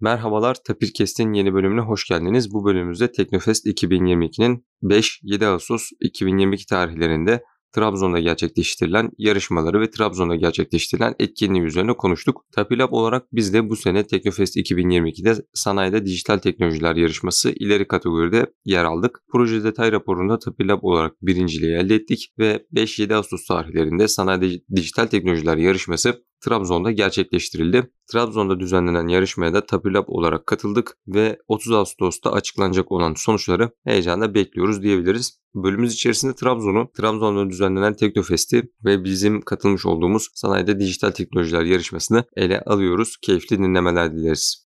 Merhabalar, Tapirkest'in yeni bölümüne hoş geldiniz. Bu bölümümüzde Teknofest 2022'nin 5-7 Ağustos 2022 tarihlerinde Trabzon'da gerçekleştirilen yarışmaları ve Trabzon'da gerçekleştirilen etkinliği üzerine konuştuk. Tapilab olarak biz de bu sene Teknofest 2022'de sanayide dijital teknolojiler yarışması ileri kategoride yer aldık. Proje detay raporunda Tapilab olarak birinciliği elde ettik ve 5-7 Ağustos tarihlerinde sanayide dijital teknolojiler yarışması Trabzon'da gerçekleştirildi. Trabzon'da düzenlenen yarışmaya da Tapilab olarak katıldık ve 30 Ağustos'ta açıklanacak olan sonuçları heyecanla bekliyoruz diyebiliriz. Bölümümüz içerisinde Trabzon'u, Trabzon'da düzenlenen Teknofest'i ve bizim katılmış olduğumuz sanayide dijital teknolojiler yarışmasını ele alıyoruz. Keyifli dinlemeler dileriz.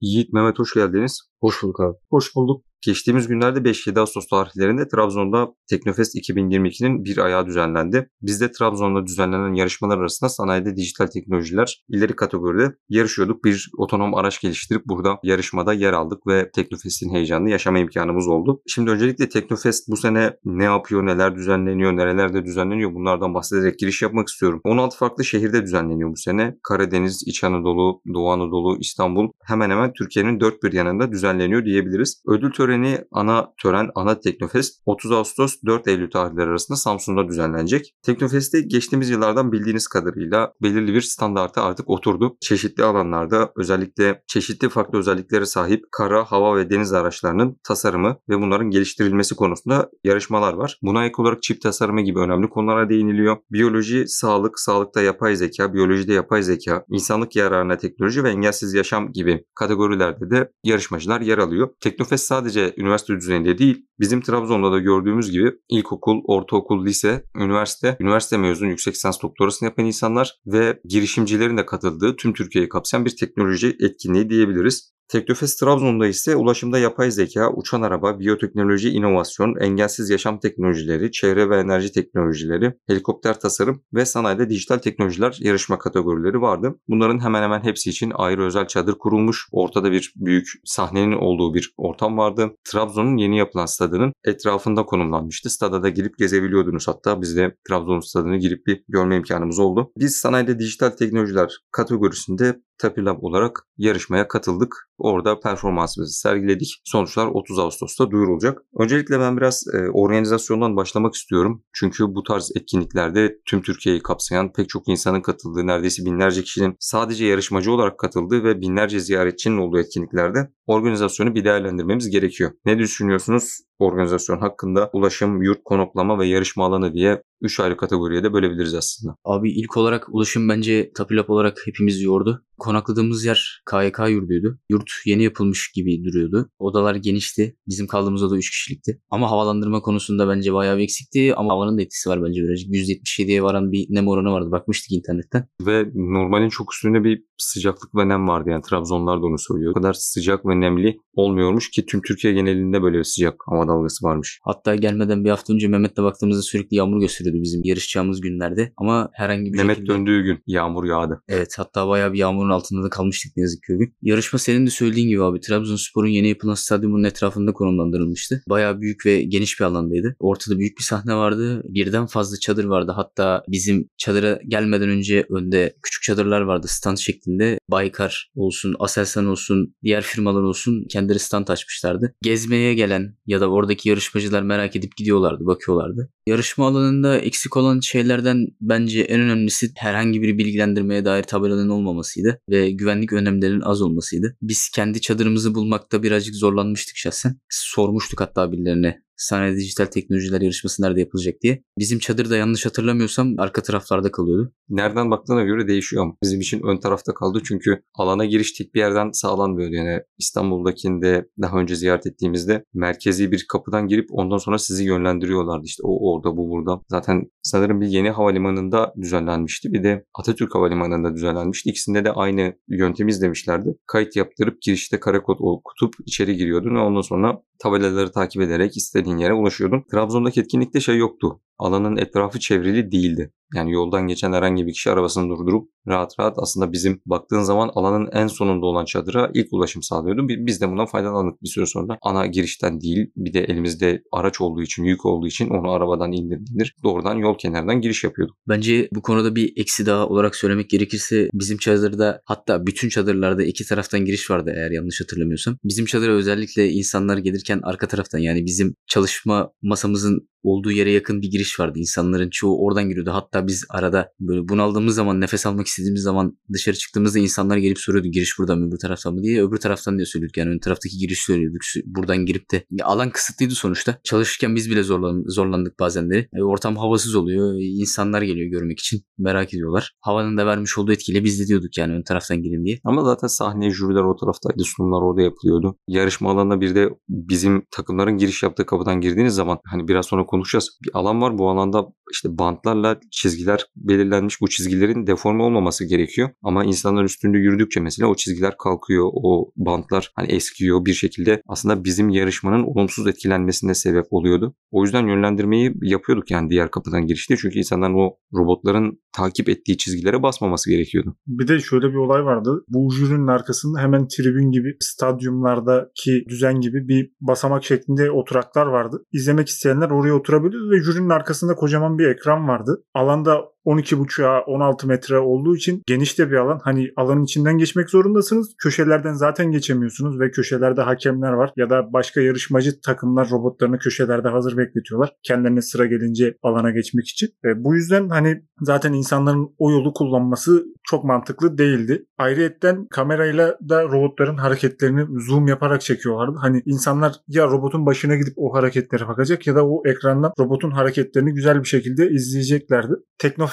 Yiğit Mehmet hoş geldiniz. Hoş bulduk abi. Hoş bulduk. Geçtiğimiz günlerde 5-7 Ağustos tarihlerinde Trabzon'da Teknofest 2022'nin bir ayağı düzenlendi. Biz de Trabzon'da düzenlenen yarışmalar arasında sanayide dijital teknolojiler ileri kategoride yarışıyorduk. Bir otonom araç geliştirip burada yarışmada yer aldık ve Teknofest'in heyecanını yaşama imkanımız oldu. Şimdi öncelikle Teknofest bu sene ne yapıyor, neler düzenleniyor, nerelerde düzenleniyor bunlardan bahsederek giriş yapmak istiyorum. 16 farklı şehirde düzenleniyor bu sene. Karadeniz, İç Anadolu, Doğu Anadolu, İstanbul hemen hemen Türkiye'nin dört bir yanında düzenleniyor diyebiliriz. Ödül töreni, ana tören, ana Teknofest 30 Ağustos 4 Eylül tarihleri arasında Samsun'da düzenlenecek. Teknofest'te geçtiğimiz yıllardan bildiğiniz kadarıyla belirli bir standarta artık oturdu. Çeşitli alanlarda özellikle çeşitli farklı özelliklere sahip kara, hava ve deniz araçlarının tasarımı ve bunların geliştirilmesi konusunda yarışmalar var. Buna ek olarak çip tasarımı gibi önemli konulara değiniliyor. Biyoloji, sağlık, sağlıkta yapay zeka, biyolojide yapay zeka, insanlık yararına teknoloji ve engelsiz yaşam gibi kategorilerde de yarışmacılar yer alıyor. Teknofest sadece üniversite düzeyinde değil, bizim Trabzon'da da gördüğümüz gibi ilkokul, ortaokul, lise, üniversite, üniversite mezunu yüksek lisans doktorasını yapan insanlar ve girişimcilerin de katıldığı tüm Türkiye'yi kapsayan bir teknoloji etkinliği diyebiliriz. Teknofest Trabzon'da ise ulaşımda yapay zeka, uçan araba, biyoteknoloji, inovasyon, engelsiz yaşam teknolojileri, çevre ve enerji teknolojileri, helikopter tasarım ve sanayide dijital teknolojiler yarışma kategorileri vardı. Bunların hemen hemen hepsi için ayrı özel çadır kurulmuş. Ortada bir büyük sahnenin olduğu bir ortam vardı. Trabzon'un yeni yapılan stadının etrafında konumlanmıştı. Stada da girip gezebiliyordunuz hatta. Biz de Trabzon stadını girip bir görme imkanımız oldu. Biz sanayide dijital teknolojiler kategorisinde Tapilab olarak yarışmaya katıldık. Orada performansımızı sergiledik. Sonuçlar 30 Ağustos'ta duyurulacak. Öncelikle ben biraz e, organizasyondan başlamak istiyorum. Çünkü bu tarz etkinliklerde tüm Türkiye'yi kapsayan pek çok insanın katıldığı, neredeyse binlerce kişinin sadece yarışmacı olarak katıldığı ve binlerce ziyaretçinin olduğu etkinliklerde organizasyonu bir değerlendirmemiz gerekiyor. Ne düşünüyorsunuz organizasyon hakkında? Ulaşım, yurt, konaklama ve yarışma alanı diye 3 ayrı kategoriye de bölebiliriz aslında. Abi ilk olarak ulaşım bence Tapilap olarak hepimiz yordu. Konakladığımız yer KYK yurduydu. Yurt yeni yapılmış gibi duruyordu. Odalar genişti. Bizim kaldığımız oda 3 kişilikti. Ama havalandırma konusunda bence bayağı bir eksikti. Ama havanın da etkisi var bence birazcık. %77'ye varan bir nem oranı vardı. Bakmıştık internetten. Ve normalin çok üstünde bir sıcaklık ve nem vardı. Yani Trabzonlar da onu söylüyor. O kadar sıcak ve nemli olmuyormuş ki tüm Türkiye genelinde böyle bir sıcak hava dalgası varmış. Hatta gelmeden bir hafta önce Mehmet'le baktığımızda sürekli yağmur gösteriyordu bizim yarışacağımız günlerde. Ama herhangi bir Mehmet şekilde... döndüğü gün yağmur yağdı. Evet hatta bayağı bir yağmurun altında da kalmıştık ne yazık ki o gün. Yarışma senin de söylediğin gibi abi Trabzonspor'un yeni yapılan stadyumunun etrafında konumlandırılmıştı. Bayağı büyük ve geniş bir alandaydı. Ortada büyük bir sahne vardı. Birden fazla çadır vardı. Hatta bizim çadıra gelmeden önce önde küçük çadırlar vardı stand şeklinde. Baykar olsun, Aselsan olsun, diğer firmalar olsun kendileri stand açmışlardı. Gezmeye gelen ya da oradaki yarışmacılar merak edip gidiyorlardı, bakıyorlardı. Yarışma alanında eksik olan şeylerden bence en önemlisi herhangi bir bilgilendirmeye dair tabelanın olmamasıydı ve güvenlik önlemlerinin az olmasıydı. Biz kendi çadırımızı bulmakta birazcık zorlanmıştık şahsen. Sormuştuk hatta birilerine Sahne Dijital Teknolojiler Yarışması nerede yapılacak diye. Bizim çadır da yanlış hatırlamıyorsam arka taraflarda kalıyordu. Nereden baktığına göre değişiyor ama bizim için ön tarafta kaldı çünkü alana giriş tek bir yerden sağlanmıyordu. Yani İstanbul'dakinde daha önce ziyaret ettiğimizde merkezi bir kapıdan girip ondan sonra sizi yönlendiriyorlardı. İşte o orada bu burada. Zaten sanırım bir yeni havalimanında düzenlenmişti. Bir de Atatürk Havalimanı'nda düzenlenmişti. İkisinde de aynı yöntemi izlemişlerdi. Kayıt yaptırıp girişte kare kod okutup içeri giriyordun ve ondan sonra tabelaları takip ederek istediğin yere ulaşıyordun. Trabzon'daki etkinlikte şey yoktu. Alanın etrafı çevrili değildi. Yani yoldan geçen herhangi bir kişi arabasını durdurup rahat rahat aslında bizim baktığın zaman alanın en sonunda olan çadıra ilk ulaşım sağlıyordu. Biz de bundan faydalandık bir süre sonra. Ana girişten değil bir de elimizde araç olduğu için, yük olduğu için onu arabadan indir indir doğrudan yol kenarından giriş yapıyorduk. Bence bu konuda bir eksi daha olarak söylemek gerekirse bizim çadırda hatta bütün çadırlarda iki taraftan giriş vardı eğer yanlış hatırlamıyorsam. Bizim çadıra özellikle insanlar gelirken arka taraftan yani bizim çalışma masamızın olduğu yere yakın bir giriş vardı. İnsanların çoğu oradan giriyordu. Hatta biz arada böyle bunaldığımız zaman nefes almak istediğimiz zaman dışarı çıktığımızda insanlar gelip soruyordu giriş buradan mı öbür taraftan mı diye. Öbür taraftan diye söylüyorduk. Yani ön taraftaki giriş söylüyorduk. Buradan girip de ya alan kısıtlıydı sonuçta. Çalışırken biz bile zorlan, zorlandık bazenleri. E, ortam havasız oluyor. İnsanlar geliyor görmek için. Merak ediyorlar. Havanın da vermiş olduğu etkiyle biz de diyorduk yani ön taraftan girin diye. Ama zaten sahneye jüriler o taraftaydı. Sunumlar orada yapılıyordu. Yarışma alanına bir de bizim takımların giriş yaptığı kapıdan girdiğiniz zaman hani biraz sonra konuşacağız. Bir alan var. Bu alanda işte bantlarla çizgiler belirlenmiş. Bu çizgilerin deforme olmaması gerekiyor. Ama insanlar üstünde yürüdükçe mesela o çizgiler kalkıyor. O bantlar hani eskiyor bir şekilde. Aslında bizim yarışmanın olumsuz etkilenmesine sebep oluyordu. O yüzden yönlendirmeyi yapıyorduk yani diğer kapıdan girişte. Çünkü insanların o robotların takip ettiği çizgilere basmaması gerekiyordu. Bir de şöyle bir olay vardı. Bu jürinin arkasında hemen tribün gibi stadyumlardaki düzen gibi bir basamak şeklinde oturaklar vardı. İzlemek isteyenler oraya oturabiliyordu ve jürinin arkasında kocaman bir ekran vardı. Alanda 12.5'a 16 metre olduğu için geniş de bir alan. Hani alanın içinden geçmek zorundasınız. Köşelerden zaten geçemiyorsunuz ve köşelerde hakemler var ya da başka yarışmacı takımlar robotlarını köşelerde hazır bekletiyorlar. Kendilerine sıra gelince alana geçmek için. E, bu yüzden hani zaten insanların o yolu kullanması çok mantıklı değildi. Ayrıyetten kamerayla da robotların hareketlerini zoom yaparak çekiyorlardı. Hani insanlar ya robotun başına gidip o hareketlere bakacak ya da o ekrandan robotun hareketlerini güzel bir şekilde izleyeceklerdi.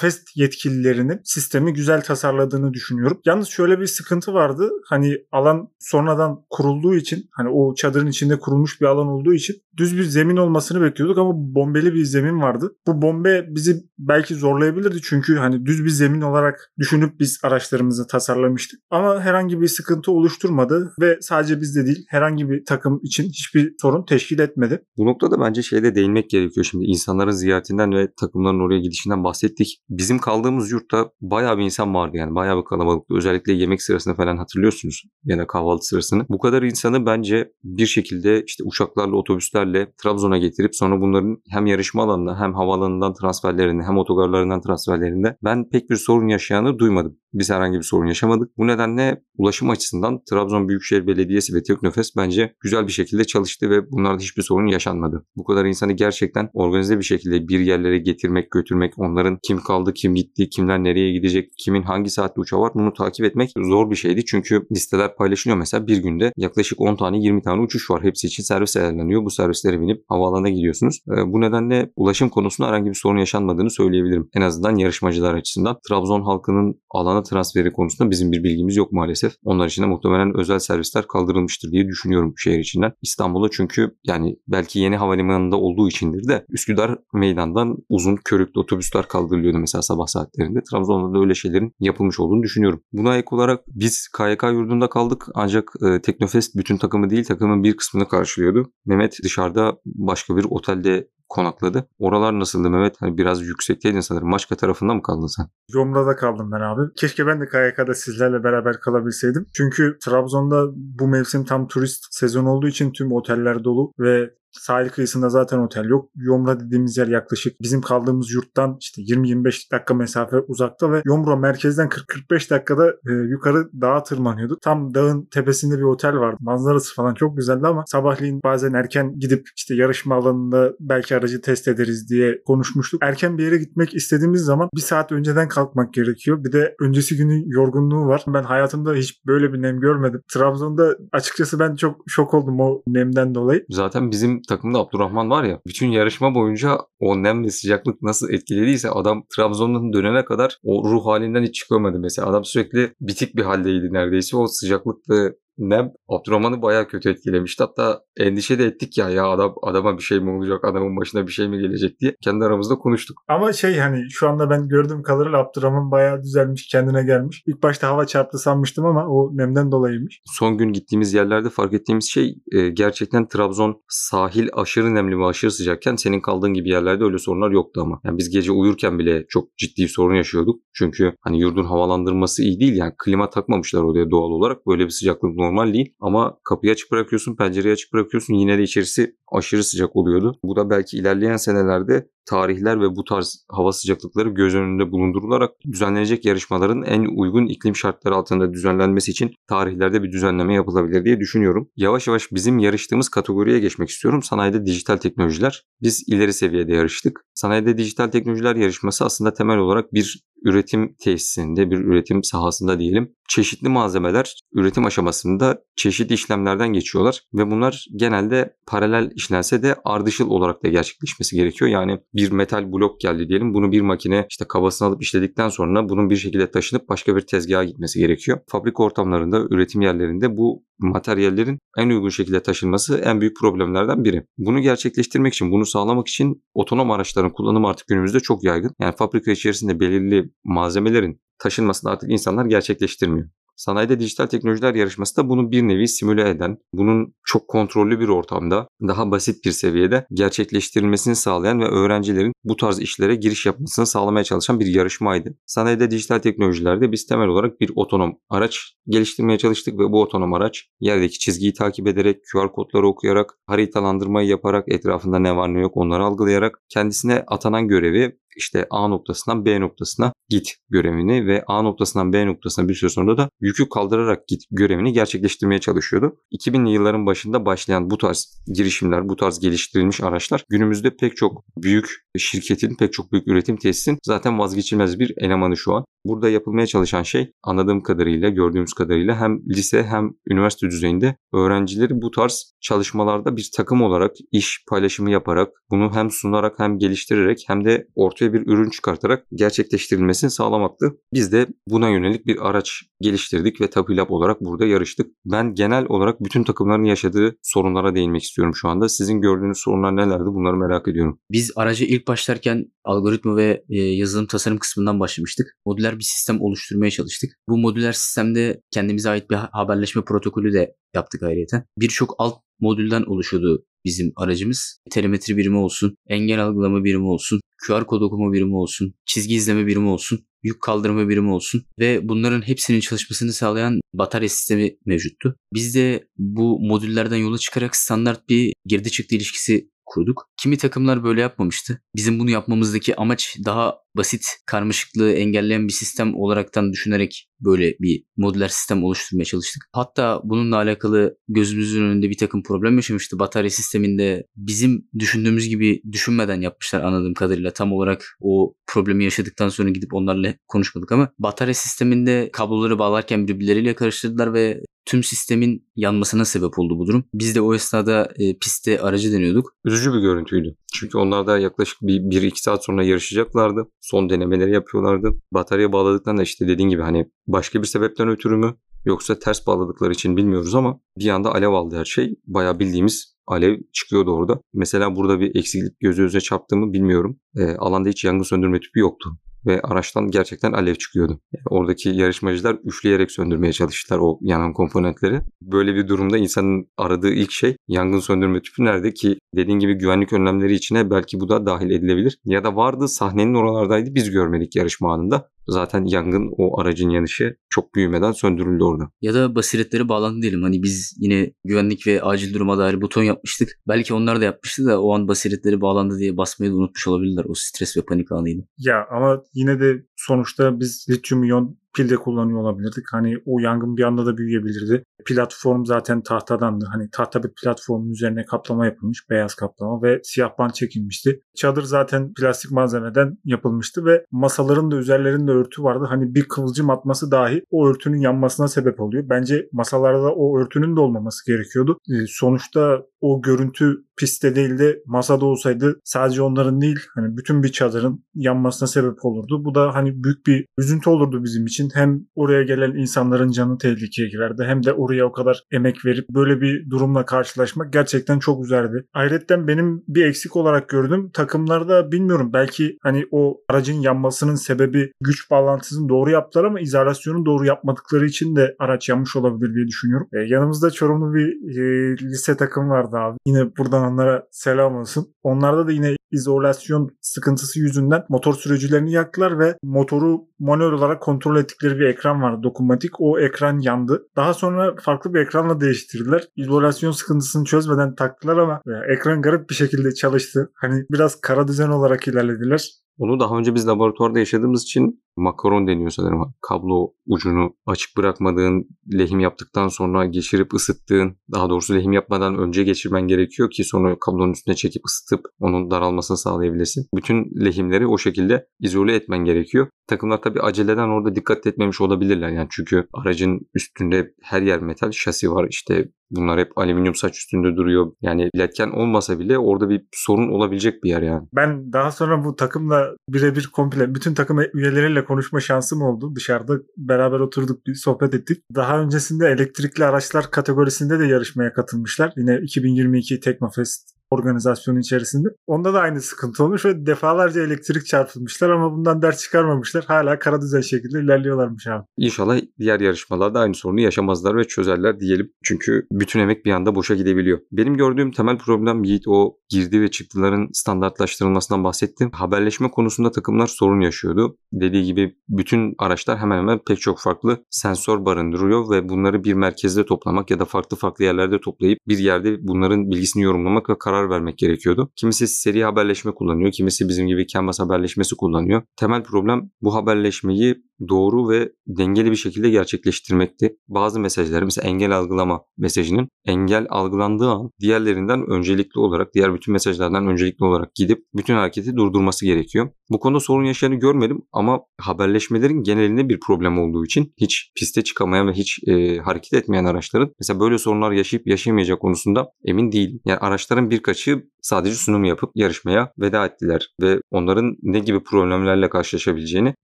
Teknofest yetkililerinin sistemi güzel tasarladığını düşünüyorum. Yalnız şöyle bir sıkıntı vardı. Hani alan sonradan kurulduğu için hani o çadırın içinde kurulmuş bir alan olduğu için düz bir zemin olmasını bekliyorduk ama bombeli bir zemin vardı. Bu bombe bizi belki zorlayabilirdi çünkü hani düz bir zemin olarak düşünüp biz araçlarımızı tasarlamıştık. Ama herhangi bir sıkıntı oluşturmadı ve sadece bizde değil herhangi bir takım için hiçbir sorun teşkil etmedi. Bu noktada bence şeyde değinmek gerekiyor şimdi insanların ziyaretinden ve takımların oraya gidişinden bahsettik. Bizim kaldığımız yurtta bayağı bir insan vardı yani bayağı bir kalabalıktı. Özellikle yemek sırasında falan hatırlıyorsunuz ya da kahvaltı sırasını. Bu kadar insanı bence bir şekilde işte uçaklarla otobüslerle Trabzon'a getirip sonra bunların hem yarışma alanına hem havaalanından transferlerinde hem otogarlarından transferlerinde ben pek bir sorun yaşayanı duymadım. Biz herhangi bir sorun yaşamadık. Bu nedenle ulaşım açısından Trabzon Büyükşehir Belediyesi ve Teknofest bence güzel bir şekilde çalıştı ve bunlarda hiçbir sorun yaşanmadı. Bu kadar insanı gerçekten organize bir şekilde bir yerlere getirmek, götürmek, onların kim kaldı, kim gitti, kimler nereye gidecek, kimin hangi saatte uçağı var bunu takip etmek zor bir şeydi. Çünkü listeler paylaşılıyor mesela bir günde yaklaşık 10 tane 20 tane uçuş var. Hepsi için servis ayarlanıyor. Bu servislere binip havaalanına gidiyorsunuz. Bu nedenle ulaşım konusunda herhangi bir sorun yaşanmadığını söyleyebilirim. En azından yarışmacılar açısından. Trabzon halkının alana transferi konusunda bizim bir bilgimiz yok maalesef. Onlar için de muhtemelen özel servisler kaldırılmıştır diye düşünüyorum şehir içinden. İstanbul'a çünkü yani belki yeni havalimanında olduğu içindir de Üsküdar meydandan uzun körüklü otobüsler kaldırılıyordu mesela sabah saatlerinde. Trabzon'da da öyle şeylerin yapılmış olduğunu düşünüyorum. Buna ek olarak biz KYK yurdunda kaldık ancak e, Teknofest bütün takımı değil takımın bir kısmını karşılıyordu. Mehmet dışarıda başka bir otelde konakladı. Oralar nasıldı Mehmet? Hani biraz yüksekteydin sanırım. Maçka tarafında mı kaldın sen? Yomra'da kaldım ben abi. Keşke ben de KYK'da sizlerle beraber kalabilseydim. Çünkü Trabzon'da bu mevsim tam turist sezon olduğu için tüm oteller dolu ve Sahil kıyısında zaten otel yok. Yomra dediğimiz yer yaklaşık bizim kaldığımız yurttan işte 20-25 dakika mesafe uzakta ve Yomra merkezden 40-45 dakikada e, yukarı dağa tırmanıyorduk. Tam dağın tepesinde bir otel vardı. Manzarası falan çok güzeldi ama sabahleyin bazen erken gidip işte yarışma alanında belki aracı test ederiz diye konuşmuştuk. Erken bir yere gitmek istediğimiz zaman bir saat önceden kalkmak gerekiyor. Bir de öncesi günün yorgunluğu var. Ben hayatımda hiç böyle bir nem görmedim. Trabzon'da açıkçası ben çok şok oldum o nemden dolayı. Zaten bizim takımda Abdurrahman var ya bütün yarışma boyunca o nem ve sıcaklık nasıl etkilediyse adam Trabzon'dan dönene kadar o ruh halinden hiç çıkamadı mesela. Adam sürekli bitik bir haldeydi neredeyse. O sıcaklık ve nem Abdurrahman'ı bayağı kötü etkilemişti. Hatta endişe de ettik ya ya adam adama bir şey mi olacak, adamın başına bir şey mi gelecek diye kendi aramızda konuştuk. Ama şey hani şu anda ben gördüğüm kadarıyla Abdurrahman bayağı düzelmiş, kendine gelmiş. İlk başta hava çarptı sanmıştım ama o nemden dolayıymış. Son gün gittiğimiz yerlerde fark ettiğimiz şey e, gerçekten Trabzon sahil aşırı nemli ve aşırı sıcakken senin kaldığın gibi yerlerde öyle sorunlar yoktu ama. Yani biz gece uyurken bile çok ciddi sorun yaşıyorduk. Çünkü hani yurdun havalandırması iyi değil yani klima takmamışlar oraya doğal olarak. Böyle bir sıcaklık normal değil ama kapıyı açık bırakıyorsun, pencereyi açık bırakıyorsun yine de içerisi aşırı sıcak oluyordu. Bu da belki ilerleyen senelerde tarihler ve bu tarz hava sıcaklıkları göz önünde bulundurularak düzenlenecek yarışmaların en uygun iklim şartları altında düzenlenmesi için tarihlerde bir düzenleme yapılabilir diye düşünüyorum. Yavaş yavaş bizim yarıştığımız kategoriye geçmek istiyorum. Sanayide dijital teknolojiler. Biz ileri seviyede yarıştık. Sanayide dijital teknolojiler yarışması aslında temel olarak bir üretim tesisinde, bir üretim sahasında diyelim çeşitli malzemeler üretim aşamasında çeşitli işlemlerden geçiyorlar ve bunlar genelde paralel işlense de ardışıl olarak da gerçekleşmesi gerekiyor. Yani bir metal blok geldi diyelim. Bunu bir makine işte kabasını alıp işledikten sonra bunun bir şekilde taşınıp başka bir tezgaha gitmesi gerekiyor. Fabrika ortamlarında, üretim yerlerinde bu materyallerin en uygun şekilde taşınması en büyük problemlerden biri. Bunu gerçekleştirmek için, bunu sağlamak için otonom araçların kullanımı artık günümüzde çok yaygın. Yani fabrika içerisinde belirli malzemelerin taşınmasını artık insanlar gerçekleştirmiyor. Sanayide dijital teknolojiler yarışması da bunu bir nevi simüle eden, bunun çok kontrollü bir ortamda, daha basit bir seviyede gerçekleştirilmesini sağlayan ve öğrencilerin bu tarz işlere giriş yapmasını sağlamaya çalışan bir yarışmaydı. Sanayide dijital teknolojilerde biz temel olarak bir otonom araç geliştirmeye çalıştık ve bu otonom araç yerdeki çizgiyi takip ederek, QR kodları okuyarak, haritalandırmayı yaparak, etrafında ne var ne yok onları algılayarak kendisine atanan görevi işte A noktasından B noktasına git görevini ve A noktasından B noktasına bir süre sonra da yükü kaldırarak git görevini gerçekleştirmeye çalışıyordu. 2000'li yılların başında başlayan bu tarz girişimler, bu tarz geliştirilmiş araçlar günümüzde pek çok büyük şirketin, pek çok büyük üretim tesisin zaten vazgeçilmez bir elemanı şu an. Burada yapılmaya çalışan şey anladığım kadarıyla, gördüğümüz kadarıyla hem lise hem üniversite düzeyinde öğrencileri bu tarz çalışmalarda bir takım olarak iş paylaşımı yaparak bunu hem sunarak hem geliştirerek hem de ortaya bir ürün çıkartarak gerçekleştirilmesini sağlamaktı. Biz de buna yönelik bir araç geliştirdik ve Tapu Lab olarak burada yarıştık. Ben genel olarak bütün takımların yaşadığı sorunlara değinmek istiyorum şu anda. Sizin gördüğünüz sorunlar nelerdi bunları merak ediyorum. Biz araca ilk başlarken algoritma ve e, yazılım tasarım kısmından başlamıştık. Modüler bir sistem oluşturmaya çalıştık. Bu modüler sistemde kendimize ait bir haberleşme protokolü de yaptık ayrıca. Birçok alt modülden oluşuyordu bizim aracımız. Telemetri birimi olsun, engel algılama birimi olsun, QR kod okuma birimi olsun, çizgi izleme birimi olsun, yük kaldırma birimi olsun ve bunların hepsinin çalışmasını sağlayan batarya sistemi mevcuttu. Biz de bu modüllerden yola çıkarak standart bir girdi çıktı ilişkisi kurduk. Kimi takımlar böyle yapmamıştı. Bizim bunu yapmamızdaki amaç daha basit, karmaşıklığı engelleyen bir sistem olaraktan düşünerek böyle bir modüler sistem oluşturmaya çalıştık. Hatta bununla alakalı gözümüzün önünde bir takım problem yaşamıştı. Batarya sisteminde bizim düşündüğümüz gibi düşünmeden yapmışlar anladığım kadarıyla. Tam olarak o problemi yaşadıktan sonra gidip onlarla konuşmadık ama batarya sisteminde kabloları bağlarken birbirleriyle karıştırdılar ve tüm sistemin yanmasına sebep oldu bu durum. Biz de o esnada e, pistte aracı deniyorduk. Üzücü bir görüntüydü. Çünkü onlar da yaklaşık bir 1-2 saat sonra yarışacaklardı. Son denemeleri yapıyorlardı. Batarya bağladıklarında işte dediğin gibi hani başka bir sebepten ötürü mü yoksa ters bağladıkları için bilmiyoruz ama bir anda alev aldı her şey. Bayağı bildiğimiz alev çıkıyordu orada. Mesela burada bir eksiklik gözü göze çarptığımı bilmiyorum. E, alanda hiç yangın söndürme tüpü yoktu ve araçtan gerçekten alev çıkıyordu. Yani oradaki yarışmacılar üfleyerek söndürmeye çalıştılar o yanan komponentleri. Böyle bir durumda insanın aradığı ilk şey yangın söndürme tüpü nerede ki dediğin gibi güvenlik önlemleri içine belki bu da dahil edilebilir. Ya da vardı sahnenin oralardaydı biz görmedik yarışma anında. Zaten yangın o aracın yanışı çok büyümeden söndürüldü orada. Ya da basiretleri bağlandı diyelim. Hani biz yine güvenlik ve acil duruma dair buton yapmıştık. Belki onlar da yapmıştı da o an basiretleri bağlandı diye basmayı da unutmuş olabilirler. O stres ve panik anıydı. Ya ama yine de sonuçta biz lityum iyon pilde kullanıyor olabilirdik. Hani o yangın bir anda da büyüyebilirdi. Platform zaten tahtadandı. Hani tahta bir platformun üzerine kaplama yapılmış. Beyaz kaplama ve siyah bant çekilmişti. Çadır zaten plastik malzemeden yapılmıştı ve masaların da üzerlerinde örtü vardı. Hani bir kıvılcım atması dahi o örtünün yanmasına sebep oluyor. Bence masalarda o örtünün de olmaması gerekiyordu. Ee, sonuçta o görüntü pistte değil de masada olsaydı sadece onların değil hani bütün bir çadırın yanmasına sebep olurdu. Bu da hani büyük bir üzüntü olurdu bizim için. Hem oraya gelen insanların canı tehlikeye girerdi hem de oraya o kadar emek verip böyle bir durumla karşılaşmak gerçekten çok güzeldi. Ayrıca benim bir eksik olarak gördüm. Takımlarda bilmiyorum belki hani o aracın yanmasının sebebi güç bağlantısını doğru yaptılar ama izolasyonu doğru yapmadıkları için de araç yanmış olabilir diye düşünüyorum. E, yanımızda Çorumlu bir e, lise takım vardı abi. Yine buradan onlara selam olsun. Onlarda da yine izolasyon sıkıntısı yüzünden motor sürücülerini yaktılar ve motoru manuel olarak kontrol ettikleri bir ekran vardı dokunmatik. O ekran yandı. Daha sonra farklı bir ekranla değiştirdiler. İzolasyon sıkıntısını çözmeden taktılar ama e, ekran garip bir şekilde çalıştı. Hani biraz kara düzen olarak ilerlediler. Onu daha önce biz laboratuvarda yaşadığımız için makaron deniyor sanırım. Kablo ucunu açık bırakmadığın, lehim yaptıktan sonra geçirip ısıttığın, daha doğrusu lehim yapmadan önce geçirmen gerekiyor ki sonra kablonun üstüne çekip ısıtıp onun daralmasını sağlayabilesin. Bütün lehimleri o şekilde izole etmen gerekiyor. Takımlar tabii aceleden orada dikkat etmemiş olabilirler. Yani çünkü aracın üstünde her yer metal, şasi var işte Bunlar hep alüminyum saç üstünde duruyor. Yani iletken olmasa bile orada bir sorun olabilecek bir yer yani. Ben daha sonra bu takımla birebir komple bütün takım üyeleriyle konuşma şansım oldu. Dışarıda beraber oturduk bir sohbet ettik. Daha öncesinde elektrikli araçlar kategorisinde de yarışmaya katılmışlar. Yine 2022 Teknofest organizasyonu içerisinde. Onda da aynı sıkıntı olmuş ve defalarca elektrik çarpılmışlar ama bundan ders çıkarmamışlar. Hala kara düzen şekilde ilerliyorlarmış abi. İnşallah diğer yarışmalarda aynı sorunu yaşamazlar ve çözerler diyelim. Çünkü bütün emek bir anda boşa gidebiliyor. Benim gördüğüm temel problem Yiğit o girdi ve çıktıların standartlaştırılmasından bahsettim. Haberleşme konusunda takımlar sorun yaşıyordu. Dediği gibi bütün araçlar hemen hemen pek çok farklı sensör barındırıyor ve bunları bir merkezde toplamak ya da farklı farklı yerlerde toplayıp bir yerde bunların bilgisini yorumlamak ve karar vermek gerekiyordu. Kimisi seri haberleşme kullanıyor, kimisi bizim gibi Canvas haberleşmesi kullanıyor. Temel problem bu haberleşmeyi doğru ve dengeli bir şekilde gerçekleştirmekti. Bazı mesajları mesela engel algılama mesajının engel algılandığı an diğerlerinden öncelikli olarak diğer bütün mesajlardan öncelikli olarak gidip bütün hareketi durdurması gerekiyor. Bu konuda sorun yaşayanı görmedim ama haberleşmelerin genelinde bir problem olduğu için hiç piste çıkamayan ve hiç e, hareket etmeyen araçların mesela böyle sorunlar yaşayıp yaşayamayacak konusunda emin değilim. Yani araçların birkaçı sadece sunum yapıp yarışmaya veda ettiler ve onların ne gibi problemlerle karşılaşabileceğini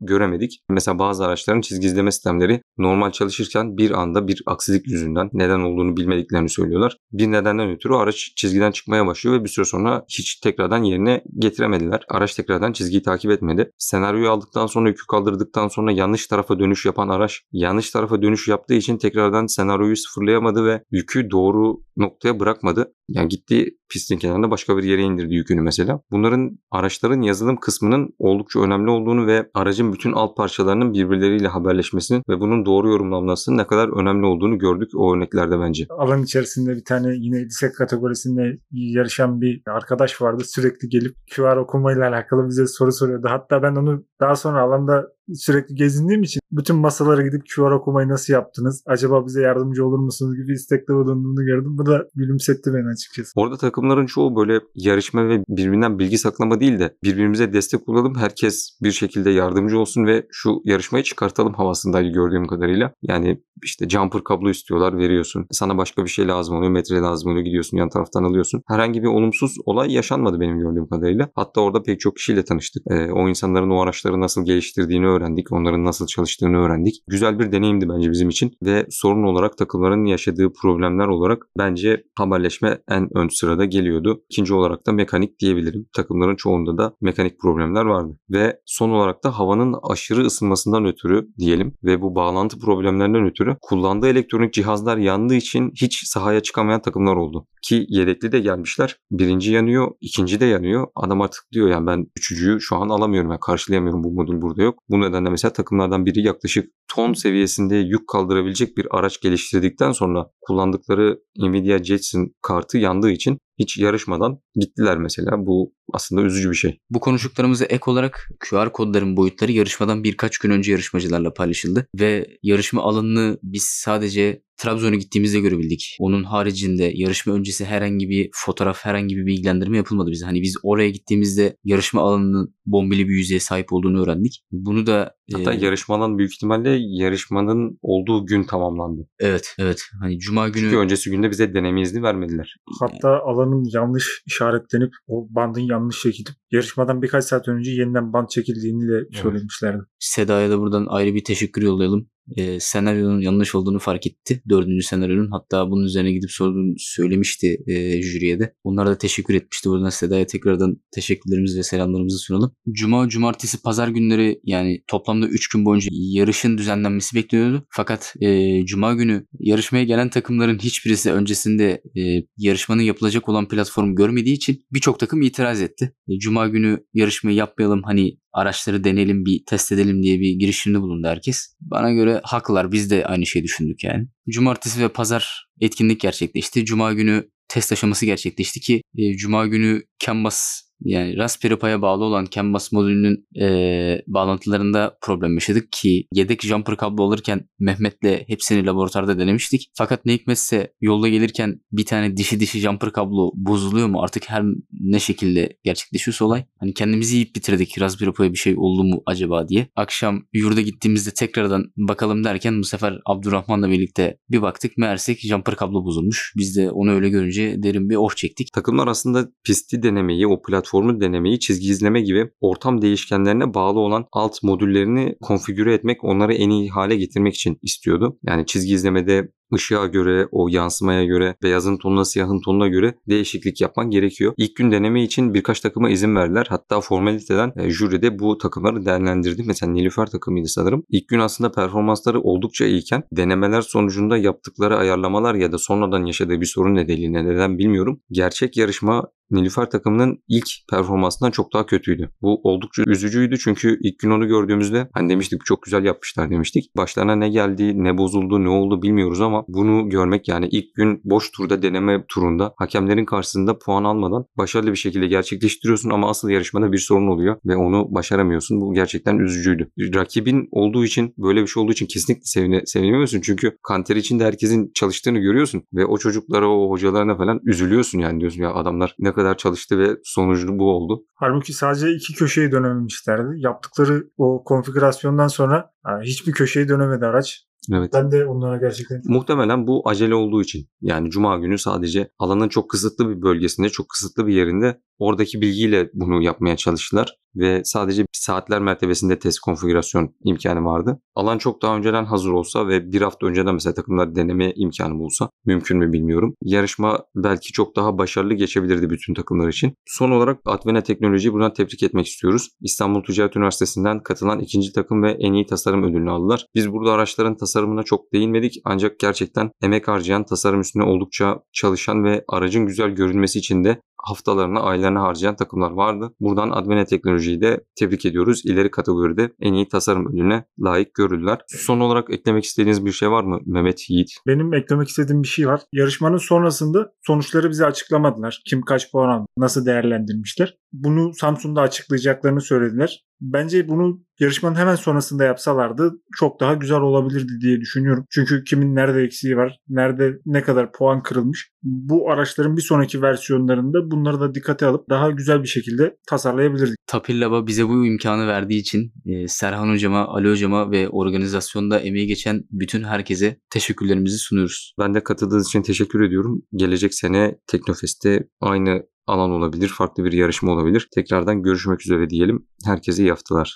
göremedik. Mesela bazı araçların çizgi izleme sistemleri normal çalışırken bir anda bir aksilik yüzünden neden olduğunu bilmediklerini söylüyorlar. Bir nedenden ötürü araç çizgiden çıkmaya başlıyor ve bir süre sonra hiç tekrardan yerine getiremediler. Araç tekrardan çizgiyi takip etmedi. Senaryoyu aldıktan sonra yükü kaldırdıktan sonra yanlış tarafa dönüş yapan araç yanlış tarafa dönüş yaptığı için tekrardan senaryoyu sıfırlayamadı ve yükü doğru noktaya bırakmadı. Yani gitti pistin kenarında başka bir yere indirdi yükünü mesela. Bunların araçların yazılım kısmının oldukça önemli olduğunu ve aracın bütün alt parçalarının birbirleriyle haberleşmesinin ve bunun doğru yorumlanmasının ne kadar önemli olduğunu gördük o örneklerde bence. Alan içerisinde bir tane yine lise kategorisinde yarışan bir arkadaş vardı. Sürekli gelip QR okumayla alakalı bize soru soruyordu. Hatta ben onu daha sonra alanda sürekli gezindiğim için bütün masalara gidip QR okumayı nasıl yaptınız? Acaba bize yardımcı olur musunuz gibi istekte bulunduğunu gördüm. Bu da gülümsetti beni açıkçası. Orada takımların çoğu böyle yarışma ve birbirinden bilgi saklama değil de birbirimize destek olalım. Herkes bir şekilde yardımcı olsun ve şu yarışmayı çıkartalım havasındaydı gördüğüm kadarıyla. Yani işte jumper kablo istiyorlar veriyorsun. Sana başka bir şey lazım oluyor. Metre lazım oluyor. Gidiyorsun yan taraftan alıyorsun. Herhangi bir olumsuz olay yaşanmadı benim gördüğüm kadarıyla. Hatta orada pek çok kişiyle tanıştık. Ee, o insanların o araçları nasıl geliştirdiğini öğrendik. Onların nasıl çalıştığını öğrendik. Güzel bir deneyimdi bence bizim için ve sorun olarak takımların yaşadığı problemler olarak bence haberleşme en ön sırada geliyordu. İkinci olarak da mekanik diyebilirim. Takımların çoğunda da mekanik problemler vardı. Ve son olarak da havanın aşırı ısınmasından ötürü diyelim ve bu bağlantı problemlerinden ötürü kullandığı elektronik cihazlar yandığı için hiç sahaya çıkamayan takımlar oldu. Ki yedekli de gelmişler. Birinci yanıyor, ikinci de yanıyor. Adam artık diyor yani ben üçüncüyü şu an alamıyorum. Yani karşılayamıyorum bu modül burada yok. Bu nedenle mesela takımlardan biri yaklaşık ton seviyesinde yük kaldırabilecek bir araç geliştirdikten sonra kullandıkları Nvidia Jetson kartı yandığı için hiç yarışmadan gittiler mesela. Bu aslında üzücü bir şey. Bu konuştuklarımıza ek olarak QR kodların boyutları yarışmadan birkaç gün önce yarışmacılarla paylaşıldı ve yarışma alanını biz sadece Trabzon'a gittiğimizde görebildik. Onun haricinde yarışma öncesi herhangi bir fotoğraf, herhangi bir bilgilendirme yapılmadı bize. Hani biz oraya gittiğimizde yarışma alanının bombeli bir yüzeye sahip olduğunu öğrendik. Bunu da Hatta e, yarışma büyük ihtimalle yarışmanın olduğu gün tamamlandı. evet evet hani cuma günü Çünkü öncesi günde bize deneme izni vermediler. Hatta alanın yanlış işaretlenip o bandın yanlış çekilip yarışmadan birkaç saat önce yeniden band çekildiğini de söylemişlerdi. Seda'ya da buradan ayrı bir teşekkür yollayalım. Ee, senaryonun yanlış olduğunu fark etti. Dördüncü senaryonun hatta bunun üzerine gidip sorduğunu söylemişti e, jüriye de. Onlar da teşekkür etmişti. Buradan Seda'ya tekrardan teşekkürlerimizi ve selamlarımızı sunalım. Cuma, cumartesi, pazar günleri yani toplamda 3 gün boyunca yarışın düzenlenmesi bekleniyordu. Fakat e, cuma günü yarışmaya gelen takımların hiçbirisi öncesinde e, yarışmanın yapılacak olan platformu görmediği için birçok takım itiraz etti. E, cuma günü yarışmayı yapmayalım hani araçları deneyelim bir test edelim diye bir girişimde bulundu herkes. Bana göre haklılar biz de aynı şeyi düşündük yani. Cumartesi ve pazar etkinlik gerçekleşti. Cuma günü test aşaması gerçekleşti ki e, Cuma günü Canvas yani Raspberry Pi'ye bağlı olan Canvas modülünün e, bağlantılarında problem yaşadık ki yedek jumper kablo alırken Mehmet'le hepsini laboratuvarda denemiştik. Fakat ne hikmetse yolda gelirken bir tane dişi dişi jumper kablo bozuluyor mu artık her ne şekilde gerçekleşiyorsa olay. Hani kendimizi yiyip bitirdik Raspberry Pi'ye bir şey oldu mu acaba diye. Akşam yurda gittiğimizde tekrardan bakalım derken bu sefer Abdurrahman'la birlikte bir baktık meğersek jumper kablo bozulmuş. Biz de onu öyle görünce derin bir oh çektik. Takımlar aslında pisti denemeyi, o platformu denemeyi, çizgi izleme gibi ortam değişkenlerine bağlı olan alt modüllerini konfigüre etmek, onları en iyi hale getirmek için istiyordu. Yani çizgi izlemede ışığa göre, o yansımaya göre, beyazın tonuna, siyahın tonuna göre değişiklik yapman gerekiyor. İlk gün deneme için birkaç takıma izin verdiler. Hatta formaliteden e, jüri de bu takımları değerlendirdi. Mesela Nilüfer takımıydı sanırım. İlk gün aslında performansları oldukça iyiyken denemeler sonucunda yaptıkları ayarlamalar ya da sonradan yaşadığı bir sorun nedeniyle neden bilmiyorum. Gerçek yarışma Nilüfer takımının ilk performansından çok daha kötüydü. Bu oldukça üzücüydü çünkü ilk gün onu gördüğümüzde hani demiştik çok güzel yapmışlar demiştik. Başlarına ne geldi, ne bozuldu, ne oldu bilmiyoruz ama bunu görmek yani ilk gün boş turda deneme turunda hakemlerin karşısında puan almadan başarılı bir şekilde gerçekleştiriyorsun ama asıl yarışmada bir sorun oluyor ve onu başaramıyorsun. Bu gerçekten üzücüydü. Rakibin olduğu için böyle bir şey olduğu için kesinlikle sevine, sevinemiyorsun çünkü kanter içinde herkesin çalıştığını görüyorsun ve o çocuklara o hocalarına falan üzülüyorsun yani diyorsun ya adamlar ne kadar çalıştı ve sonucu bu oldu. Halbuki sadece iki köşeyi dönememişlerdi. Yaptıkları o konfigürasyondan sonra hiçbir köşeyi dönemedi araç. Evet. Ben de onlara gerçekten Muhtemelen bu acele olduğu için. Yani cuma günü sadece alanın çok kısıtlı bir bölgesinde, çok kısıtlı bir yerinde oradaki bilgiyle bunu yapmaya çalıştılar ve sadece saatler mertebesinde test konfigürasyon imkanı vardı. Alan çok daha önceden hazır olsa ve bir hafta önceden mesela takımlar deneme imkanı bulsa mümkün mü bilmiyorum. Yarışma belki çok daha başarılı geçebilirdi bütün takımlar için. Son olarak Advena Teknoloji'yi buradan tebrik etmek istiyoruz. İstanbul Ticaret Üniversitesi'nden katılan ikinci takım ve en iyi tasarım ödülünü aldılar. Biz burada araçların tasarımına çok değinmedik ancak gerçekten emek harcayan, tasarım üstüne oldukça çalışan ve aracın güzel görünmesi için de haftalarını, aylarını harcayan takımlar vardı. Buradan Advena Teknoloji'yi de tebrik ediyoruz. İleri kategoride en iyi tasarım ödülüne layık görüldüler. Son olarak eklemek istediğiniz bir şey var mı Mehmet Yiğit? benim eklemek istediğim bir şey var. Yarışmanın sonrasında sonuçları bize açıklamadılar. Kim kaç puan aldı, nasıl değerlendirmişler. Bunu Samsun'da açıklayacaklarını söylediler. Bence bunu yarışmanın hemen sonrasında yapsalardı çok daha güzel olabilirdi diye düşünüyorum. Çünkü kimin nerede eksiği var, nerede ne kadar puan kırılmış. Bu araçların bir sonraki versiyonlarında bunları da dikkate alıp daha güzel bir şekilde tasarlayabilirdik. Tapillaba bize bu imkanı verdiği için e, Serhan hocama, Ali hocama ve organizasyonda emeği geçen bütün herkese teşekkürlerimizi sunuyoruz. Ben de katıldığınız için teşekkür ediyorum. Gelecek sene Teknofest'te aynı alan olabilir, farklı bir yarışma olabilir. Tekrardan görüşmek üzere diyelim. Herkese iyi haftalar.